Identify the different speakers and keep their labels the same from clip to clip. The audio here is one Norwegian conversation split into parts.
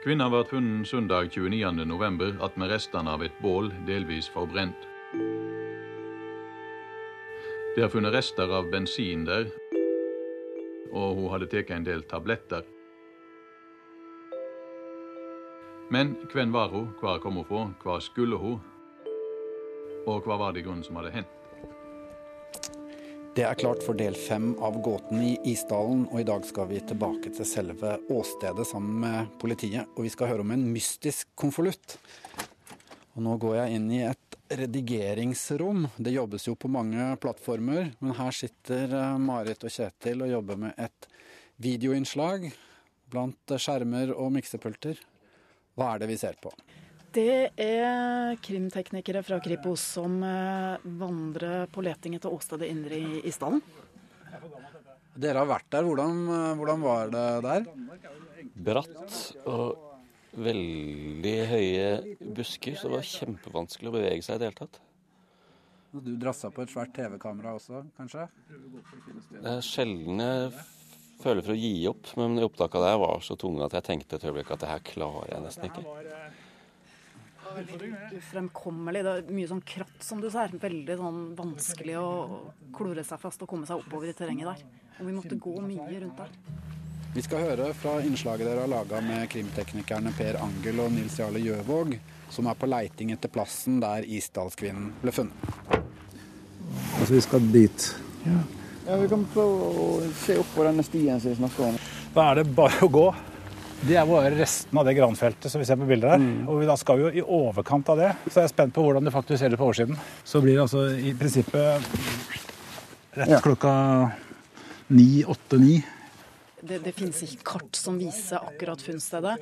Speaker 1: Kvinna ble funnet søndag 29.11. attmed restene av et bål delvis forbrent. Det er funnet rester av bensin der, og hun hadde tatt en del tabletter. Men hvem var hun, hvor kom hun fra, hva skulle hun, og hva var det grunnen som hadde hendt?
Speaker 2: Det er klart for del fem av Gåten i Isdalen, og i dag skal vi tilbake til selve åstedet sammen med politiet. Og vi skal høre om en mystisk konvolutt. Og nå går jeg inn i et redigeringsrom. Det jobbes jo på mange plattformer, men her sitter eh, Marit og Kjetil og jobber med et videoinnslag blant skjermer og miksepulter. Hva er det vi ser på?
Speaker 3: Det er krimteknikere fra Kripos som eh, vandrer på leting etter åstedet indre i Isdalen.
Speaker 2: Dere har vært der. Hvordan, eh, hvordan var det der?
Speaker 4: Bratt og veldig høye busker, så det var kjempevanskelig å bevege seg i det hele tatt.
Speaker 2: Du drassa på et svært TV-kamera også, kanskje?
Speaker 4: Det er sjelden jeg føler for å gi opp, men opptakene der var så tunge at jeg tenkte et øyeblikk at det her klarer jeg nesten ikke
Speaker 3: ufremkommelig. Det er mye sånn kratt, som du ser. Veldig sånn vanskelig å klore seg fast og komme seg oppover i terrenget der. Og vi måtte gå mye rundt der.
Speaker 2: Vi skal høre fra innslaget dere har laga med krimteknikerne Per Angel og Nils Jarle Gjøvåg, som er på leiting etter plassen der Isdalskvinnen ble funnet.
Speaker 5: Altså, vi skal dit.
Speaker 6: Ja. ja, Vi kan prøve å se opp på denne stien som vi snakker om.
Speaker 5: Da er det bare å gå. Det er bare resten av det granfeltet som vi ser på bildet her. Mm. Og da skal vi jo i overkant av det. Så jeg er spent på hvordan det faktisk ser ut på oversiden. Så blir det altså i prinsippet rett klokka ni, åtte-ni.
Speaker 3: Det, det finnes ikke kart som viser akkurat funnstedet.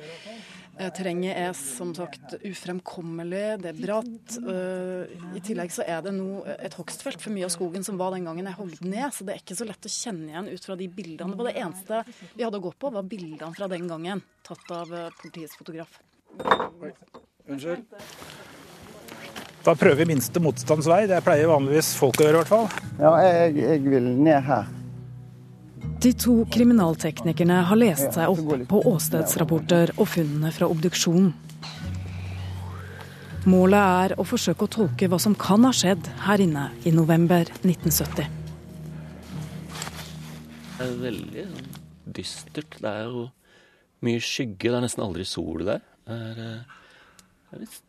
Speaker 3: Eh, terrenget er som sagt ufremkommelig, det er bratt. Eh, I tillegg så er det nå et hogstfelt for mye av skogen som var den gangen jeg hogd ned, så det er ikke så lett å kjenne igjen ut fra de bildene. Det var det eneste vi hadde å gå på, var bildene fra den gangen, tatt av eh, politiets fotograf.
Speaker 2: Unnskyld?
Speaker 5: Da prøver vi minste motstands vei. Det pleier vanligvis folk å gjøre, i hvert fall.
Speaker 6: Ja, jeg, jeg vil ned her.
Speaker 3: De to kriminalteknikerne har lest seg opp på åstedsrapporter og funnene fra obduksjonen. Målet er å forsøke å tolke hva som kan ha skjedd her inne i november 1970.
Speaker 4: Det er veldig sånn dystert. Det er jo mye skygge. Det er nesten aldri sol der. Det er, eh, det er, litt,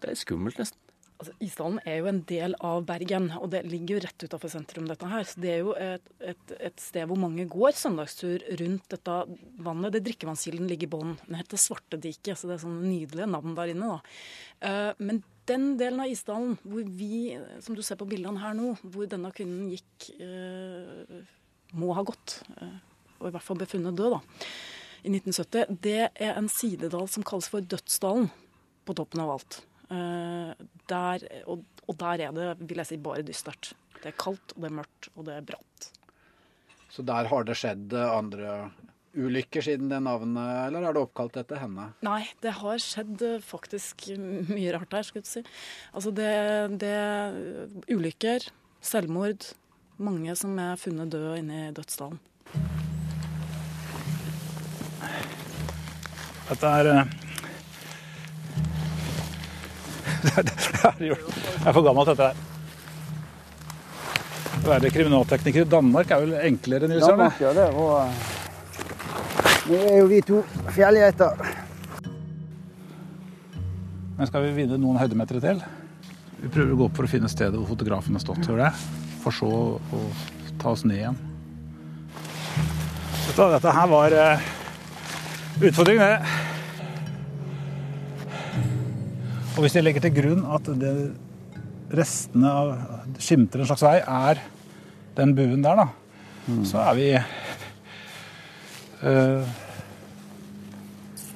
Speaker 4: det er skummelt, nesten.
Speaker 3: Altså, Isdalen er jo en del av Bergen, og det ligger jo rett utafor sentrum. dette her. Så Det er jo et, et, et, sted hvor mange går søndagstur rundt dette vannet. Det Drikkevannskilden ligger i bånn. Den heter Svartediket, så det er sånne nydelige navn der inne. da. Uh, men den delen av Isdalen hvor vi, som du ser på bildene her nå, hvor denne kvinnen gikk, uh, må ha gått, uh, og i hvert fall befunnet død, da, i 1970, det er en sidedal som kalles for Dødsdalen, på toppen av alt. Eh, der, og, og, der er det vil jeg si, bare dystert. Det er kaldt, og det er mørkt, og det er bratt.
Speaker 2: Så der har det skjedd andre ulykker siden det navnet, eller er det oppkalt etter henne?
Speaker 3: Nei, det har skjedd eh, faktisk mye rart der, skulle du si. Altså det, det Ulykker, selvmord. Mange som er funnet døde inne i dødsdalen.
Speaker 5: Dette er eh, jeg er for gammelt, dette her. Å være kriminaltekniker i Danmark er vel enklere, Nils Arne?
Speaker 6: Ja, det var Nå er jo vi to fjellgeiter.
Speaker 5: Men skal vi vinne noen høydemeter til? Vi prøver å gå opp for å finne stedet hvor fotografen har stått. Gjør det? For så å ta oss ned igjen. Dette, dette her var uh, utfordring, det. Og hvis jeg legger til grunn at det restene av skimter en slags vei er den buen der, da, mm. så er vi øh,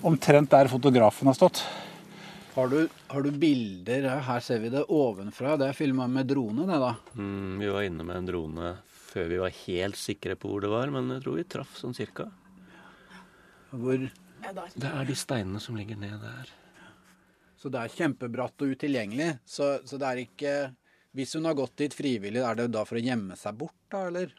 Speaker 5: omtrent der fotografen har stått.
Speaker 2: Har du, har du, bilder? Her ser vi det ovenfra. Det er filma med drone, det da?
Speaker 4: Mm, vi var inne med en drone før vi var helt sikre på hvor det var, men jeg tror vi traff sånn cirka.
Speaker 2: Hvor?
Speaker 4: Det er de steinene som ligger ned der.
Speaker 2: Så det er kjempebratt og utilgjengelig. Så, så, det er ikke Hvis hun har gått dit frivillig, er det da for å gjemme seg bort, da, eller?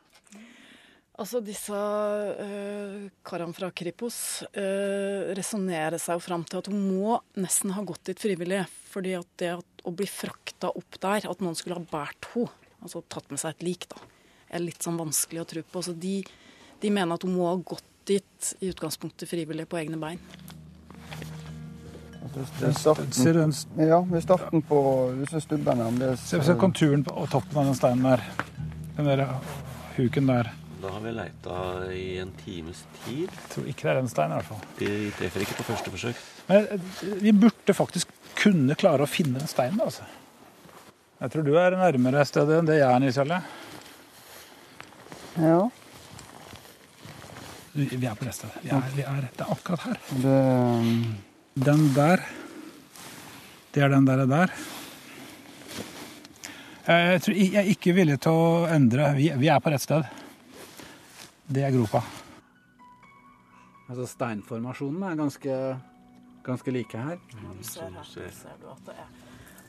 Speaker 3: Altså, disse øh, karene fra Kripos øh, resonnerer seg jo fram til at hun må nesten ha gått dit frivillig. fordi at det å bli frakta opp der, at noen skulle ha båret henne, altså tatt med seg et lik, da, er litt sånn vanskelig å tro på. Så de, de mener at hun må ha gått dit i utgangspunktet frivillig på egne bein.
Speaker 5: Ser du den
Speaker 6: Ja, ved starten på disse stubbene. om det-
Speaker 5: Se se konturen på toppen av den steinen der. Den der huken der.
Speaker 4: Da har vi leita i en times tid.
Speaker 5: Jeg tror ikke det er den steinen, i hvert fall.
Speaker 4: De treffer ikke på første forsøk.
Speaker 5: Men eh, vi burde faktisk kunne klare å finne den steinen, altså. Jeg tror du er nærmere stedet enn det jeg er, Nils Jarle.
Speaker 6: Ja,
Speaker 5: Vi vi er på det stedet. Vi er, vi er, det er akkurat her.
Speaker 6: det um,
Speaker 5: Den der. Det er den der. der. Jeg, tror, jeg er ikke villig til å endre. Vi, vi er på rett sted. Det er gropa.
Speaker 2: Altså Steinformasjonene er ganske, ganske like her.
Speaker 3: Du ser her,
Speaker 4: ser.
Speaker 3: du at det er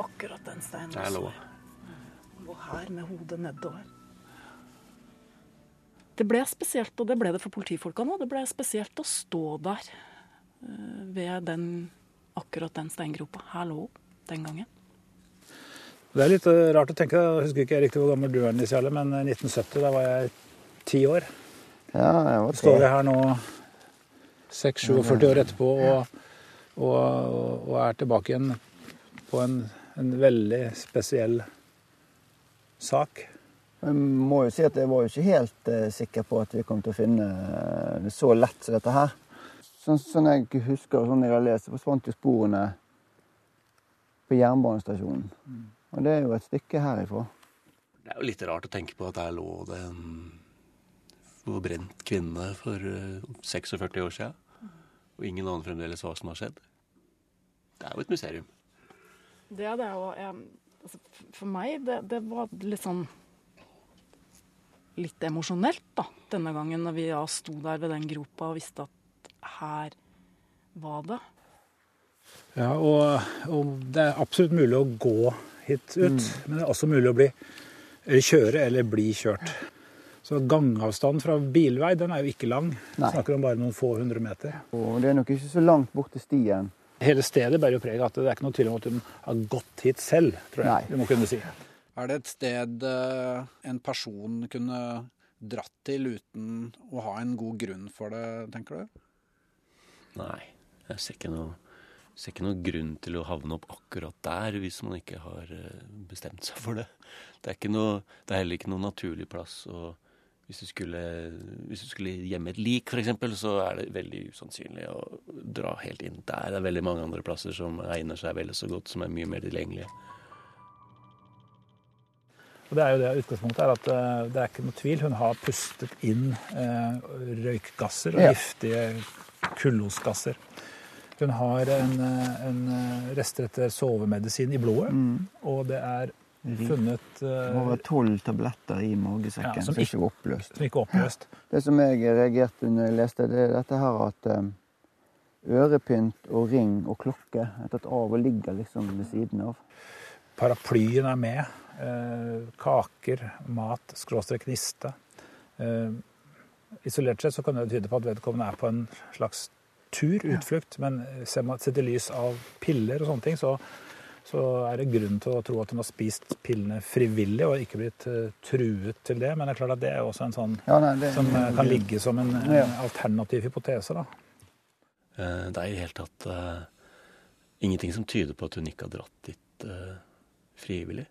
Speaker 3: akkurat den steinen.
Speaker 4: Det er lov.
Speaker 3: Og her med hodet nedover. Det ble spesielt, og det ble det for politifolkene nå, det ble spesielt å stå der eh, ved den, akkurat den steingropa. Her lå hun den gangen.
Speaker 5: Det er litt eh, rart å tenke. Jeg husker ikke riktig hvor gammel du er, men 1970 da var jeg ti år.
Speaker 6: Ja, jeg var
Speaker 5: står
Speaker 6: jeg
Speaker 5: her nå 6-47 år etterpå og, og, og er tilbake igjen på en, en veldig spesiell sak.
Speaker 6: Jeg må jo si at jeg var jo ikke helt eh, sikker på at vi kom til å finne eh, det så lett som dette her. Sånn, sånn jeg husker og sånn jeg har lest, forsvant jo sporene på jernbanestasjonen. Og det er jo et stykke herifra.
Speaker 4: Det er jo litt rart å tenke på at der lå det en forbrent kvinne for eh, 46 år siden. Og ingen aner fremdeles hva som har skjedd. Det er jo et mysterium.
Speaker 3: Det er det jo, Altså, for meg, det, det var litt sånn Litt emosjonelt, da, denne gangen når vi ja, sto der ved den gropa og visste at her var det.
Speaker 5: Ja, og, og det er absolutt mulig å gå hit ut, men det er også mulig å bli, eller kjøre eller bli kjørt. Så gangavstanden fra bilvei den er jo ikke lang.
Speaker 6: Nei.
Speaker 5: Snakker om bare noen få hundre meter.
Speaker 6: Og det er nok ikke så langt bort til stien.
Speaker 5: Hele stedet bærer jo preg av at det er ikke noe tvil om at hun har gått hit selv, tror jeg
Speaker 6: Nei.
Speaker 5: vi må kunne si.
Speaker 2: Er det et sted eh, en person kunne dratt til uten å ha en god grunn for det, tenker du?
Speaker 4: Nei, jeg ser ikke noe, ser ikke noen grunn til å havne opp akkurat der hvis man ikke har eh, bestemt seg for det. Det er, ikke noe, det er heller ikke noen naturlig plass. og hvis du skulle, hvis du skulle gjemme et lik, f.eks., så er det veldig usannsynlig å dra helt inn der. Det er veldig mange andre plasser som egner seg vel så godt, som er mye mer tilgjengelige.
Speaker 5: Og det er jo det utgangspunktet er at eh, det er ikke noe tvil. Hun har pustet inn eh, røykgasser og
Speaker 6: Ja.
Speaker 5: giftige kullosgasser. Hun har en, eh, en eh, rester etter sovemedisin i blodet, og det er funnet
Speaker 6: Det
Speaker 5: Over
Speaker 6: var tolv tabletter i magesekken
Speaker 5: Ja, som
Speaker 6: ikke var oppløst.
Speaker 5: som ikke oppløst.
Speaker 6: Det som jeg reagerte når jeg leste, det er dette her at um, ørepynt og ring og klokke er tatt av og ligger liksom ved siden av.
Speaker 5: Paraplyen er med. Uh, kaker, mat, skråstrek niste. Eh, isolert sett så kan det tyde på at vedkommende er på en slags tur, utflukt, men ser man sett i lys av piller og sånne ting, så, så er det grunn til å tro at hun har spist pillene frivillig og ikke blitt eh, truet til det. Men det er klart at det er også en sånn
Speaker 6: Ja, nei, det,
Speaker 5: som det, kan ligge som en, en
Speaker 6: Ja.
Speaker 5: alternativ hypotese. da.
Speaker 4: Eh, Det er i det hele tatt uh, ingenting som tyder på at hun ikke har dratt dit uh, frivillig.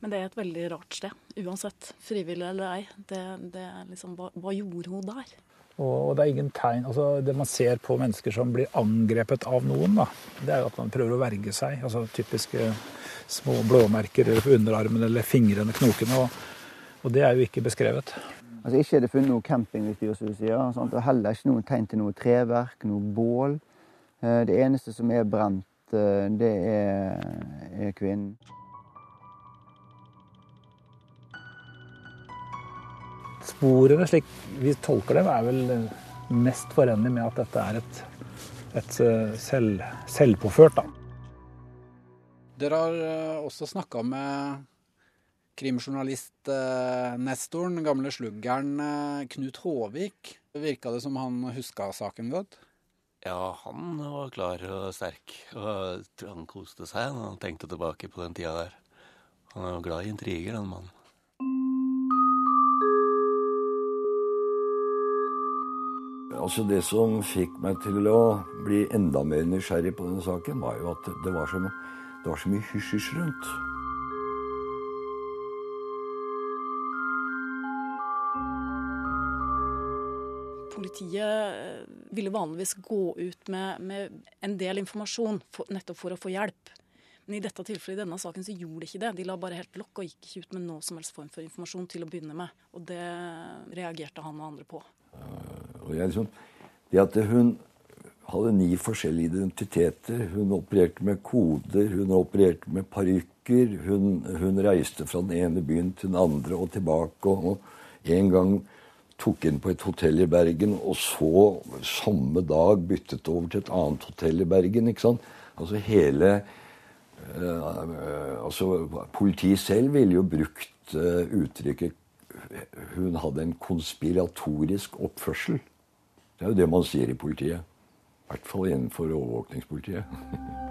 Speaker 3: Men det er et veldig rart sted, uansett. Frivillig eller ei. Det, det er liksom, hva, hva gjorde hun der?
Speaker 5: Og, og det er ingen tegn altså Det man ser på mennesker som blir angrepet av noen, da, det er jo at man prøver å verge seg. altså Typiske små blåmerker eller på underarmen eller fingrene, knokene. Og, og det er jo ikke beskrevet.
Speaker 6: Altså Ikke er det funnet noe campingutstyr, som du sier. Sant? Og heller ikke noen tegn til noe treverk, noe bål. Eh, Det eneste som er brent, eh, det er, er kvinnen.
Speaker 5: Sporene, slik vi tolker dem, er vel mest forenlig med at dette er et, et eh, selv, selvpåført. da.
Speaker 2: Dere har eh, også snakka med Krimjournalist eh, Nestoren, gamle sluggeren Knut Håvik, virka det som han huska saken godt?
Speaker 4: Ja, han var klar og sterk. Og han koste seg når han tenkte tilbake på den tida der. Han er jo glad i intriger, den mannen.
Speaker 7: Altså Det som fikk meg til å bli enda mer nysgjerrig på denne saken, var jo at det var så, det var så mye hysj-hysj rundt.
Speaker 3: Politiet ville vanligvis gå ut med, med en del informasjon for, nettopp for å få hjelp. Men i dette tilfellet, i denne saken så gjorde de ikke det. De la bare helt lokk og gikk ikke ut med noe som helst form for informasjon til å begynne med. Og det reagerte han og andre på.
Speaker 7: Og jeg liksom, det at hun hadde ni forskjellige identiteter. Hun opererte med koder, hun opererte med parykker. Hun, hun, reiste fra den ene byen til den andre og tilbake. Og, og en gang tok inn på et hotell i Bergen, og så samme dag byttet over til et annet hotell i Bergen. ikke sant? Altså hele øh, altså Politiet selv ville jo brukt øh, uttrykket hun hadde en konspiratorisk oppførsel. Det er jo det man sier i politiet. I hvert fall innenfor overvåkningspolitiet.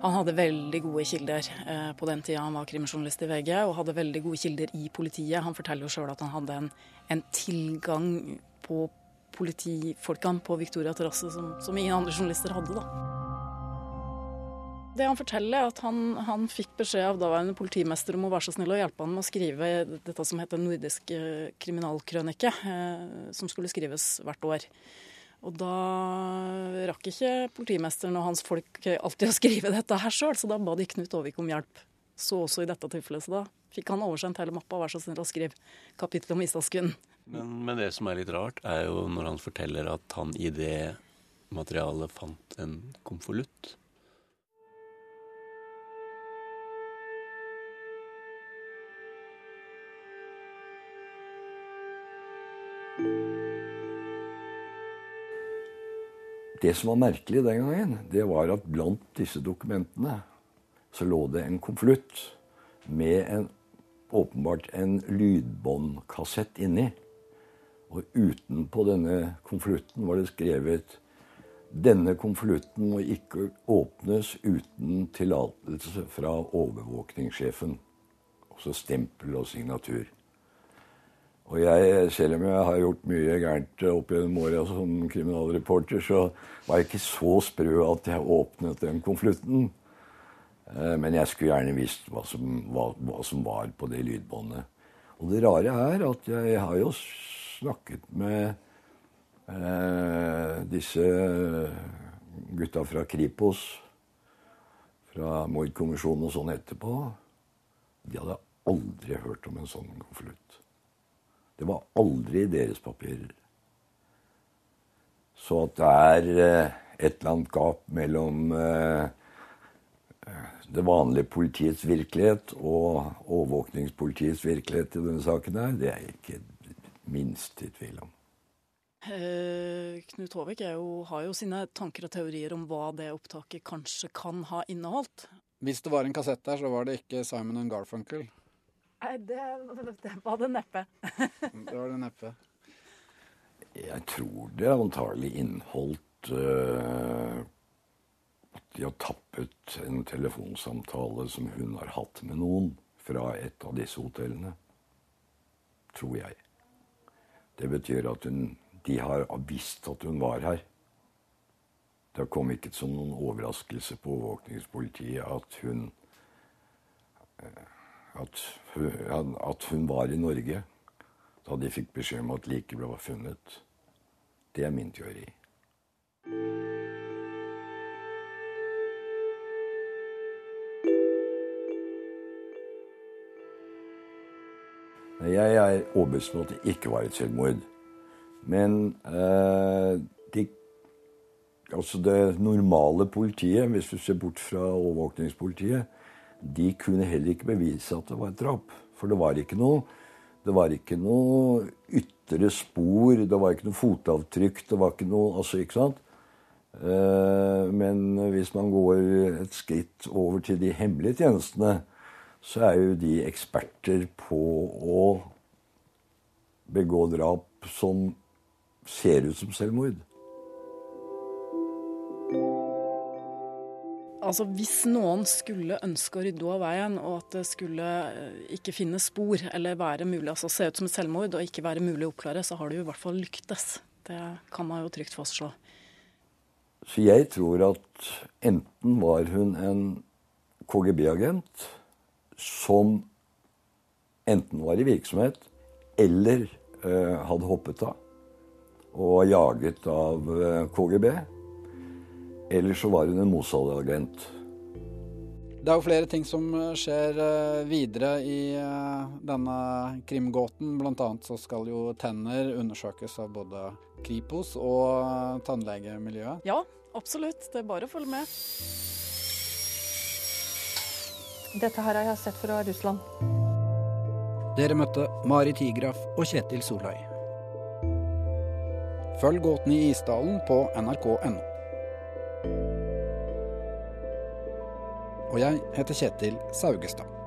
Speaker 3: Han hadde veldig gode kilder eh, på den tida han var krimjournalist i VG, og hadde veldig gode kilder i politiet. Han forteller jo sjøl at han hadde en, en, tilgang på politifolkene på Victoria terrasse som, som, ingen andre journalister hadde. da. Det han forteller, er at han, han, fikk beskjed av daværende politimester om å være så snill å hjelpe han med å skrive dette som heter Nordisk eh, kriminalkrønike, eh, som skulle skrives hvert år. Og da rakk ikke politimesteren og hans folk alltid å skrive dette her sjøl, så da ba de Knut Aavik om hjelp. Så også i dette tilfellet. Så da fikk han oversendt hele mappa, vær så snill å skrive kapittelet om Isdalskunden.
Speaker 4: Men, men, det som er litt rart, er jo når han forteller at han i det materialet fant en konvolutt.
Speaker 7: Det som var merkelig den gangen, det var at blant disse dokumentene så lå det en konvolutt med en, åpenbart en lydbåndkassett inni. Og utenpå denne konvolutten var det skrevet denne konvolutten må ikke åpnes uten tillatelse fra overvåkningssjefen. Også stempel og signatur. Og jeg, selv om jeg har gjort mye gærent opp gjennom åra som kriminalreporter, så var jeg ikke så sprø at jeg åpnet den konvolutten. Eh, men jeg skulle gjerne visst hva som, hva, hva som var på det lydbåndet. Og det rare er at jeg har jo snakket med eh, disse gutta fra Kripos, fra Mordkommisjonen og sånn etterpå. De hadde aldri hørt om en sånn konvolutt. Det var aldri deres papirer. Så at det er eh, et eller annet gap mellom eh, det vanlige politiets virkelighet og overvåkningspolitiets virkelighet i denne saken her, det er jeg ikke minst i tvil om.
Speaker 3: Eh, Knut Håvik jo, har jo sine tanker og teorier om hva det opptaket kanskje kan ha inneholdt.
Speaker 2: Hvis det var en kassett der, så var det ikke Simon and Garfunkel.
Speaker 3: Nei, det, det var det neppe.
Speaker 2: det var det neppe.
Speaker 7: Jeg tror det antagelig inneholdt uh, at de har tappet en telefonsamtale som hun har hatt med noen fra et av disse hotellene. Tror jeg. Det betyr at hun, de har visst at hun var her. Det kom ikke som noen overraskelse på overvåkningspolitiet at hun uh, at at hun var i Norge da de fikk beskjed om at liket ble funnet. Det er min teori. Jeg er overbevist om at det ikke var et selvmord. Men eh, de, altså det normale politiet, hvis du ser bort fra overvåkningspolitiet, de kunne heller ikke bevise at det var et drap. For det var ikke noe, det var ikke noe ytre spor, det var ikke noe fotavtrykk, det var ikke noe altså, ikke sant? Eh, men hvis man går et skritt over til de hemmelige tjenestene, så er jo de eksperter på å begå drap som ser ut som selvmord.
Speaker 3: Altså Hvis noen skulle ønske å rydde av veien, og at det skulle eh, ikke finne spor, eller være mulig, altså se ut som et selvmord og ikke være mulig å oppklare, så har det jo i hvert fall lyktes. Det kan man jo trygt fastslå.
Speaker 7: Så jeg tror at enten var hun en KGB-agent som enten var i virksomhet eller eh, hadde hoppet av og jaget av eh, KGB. Eller så var hun en Mossad-agent.
Speaker 2: Det er jo flere ting som eh, skjer eh, videre i eh, denne krimgåten. Blant annet så skal jo tenner undersøkes av både Kripos og tannlegemiljøet.
Speaker 3: Ja, absolutt. Det er bare å følge med.
Speaker 8: Dette her har jeg sett fra Russland.
Speaker 2: Dere møtte Mari Tigraf og Kjetil Soløy. Følg Gåten i Isdalen på nrk.no. Og jeg heter Kjetil Saugestad.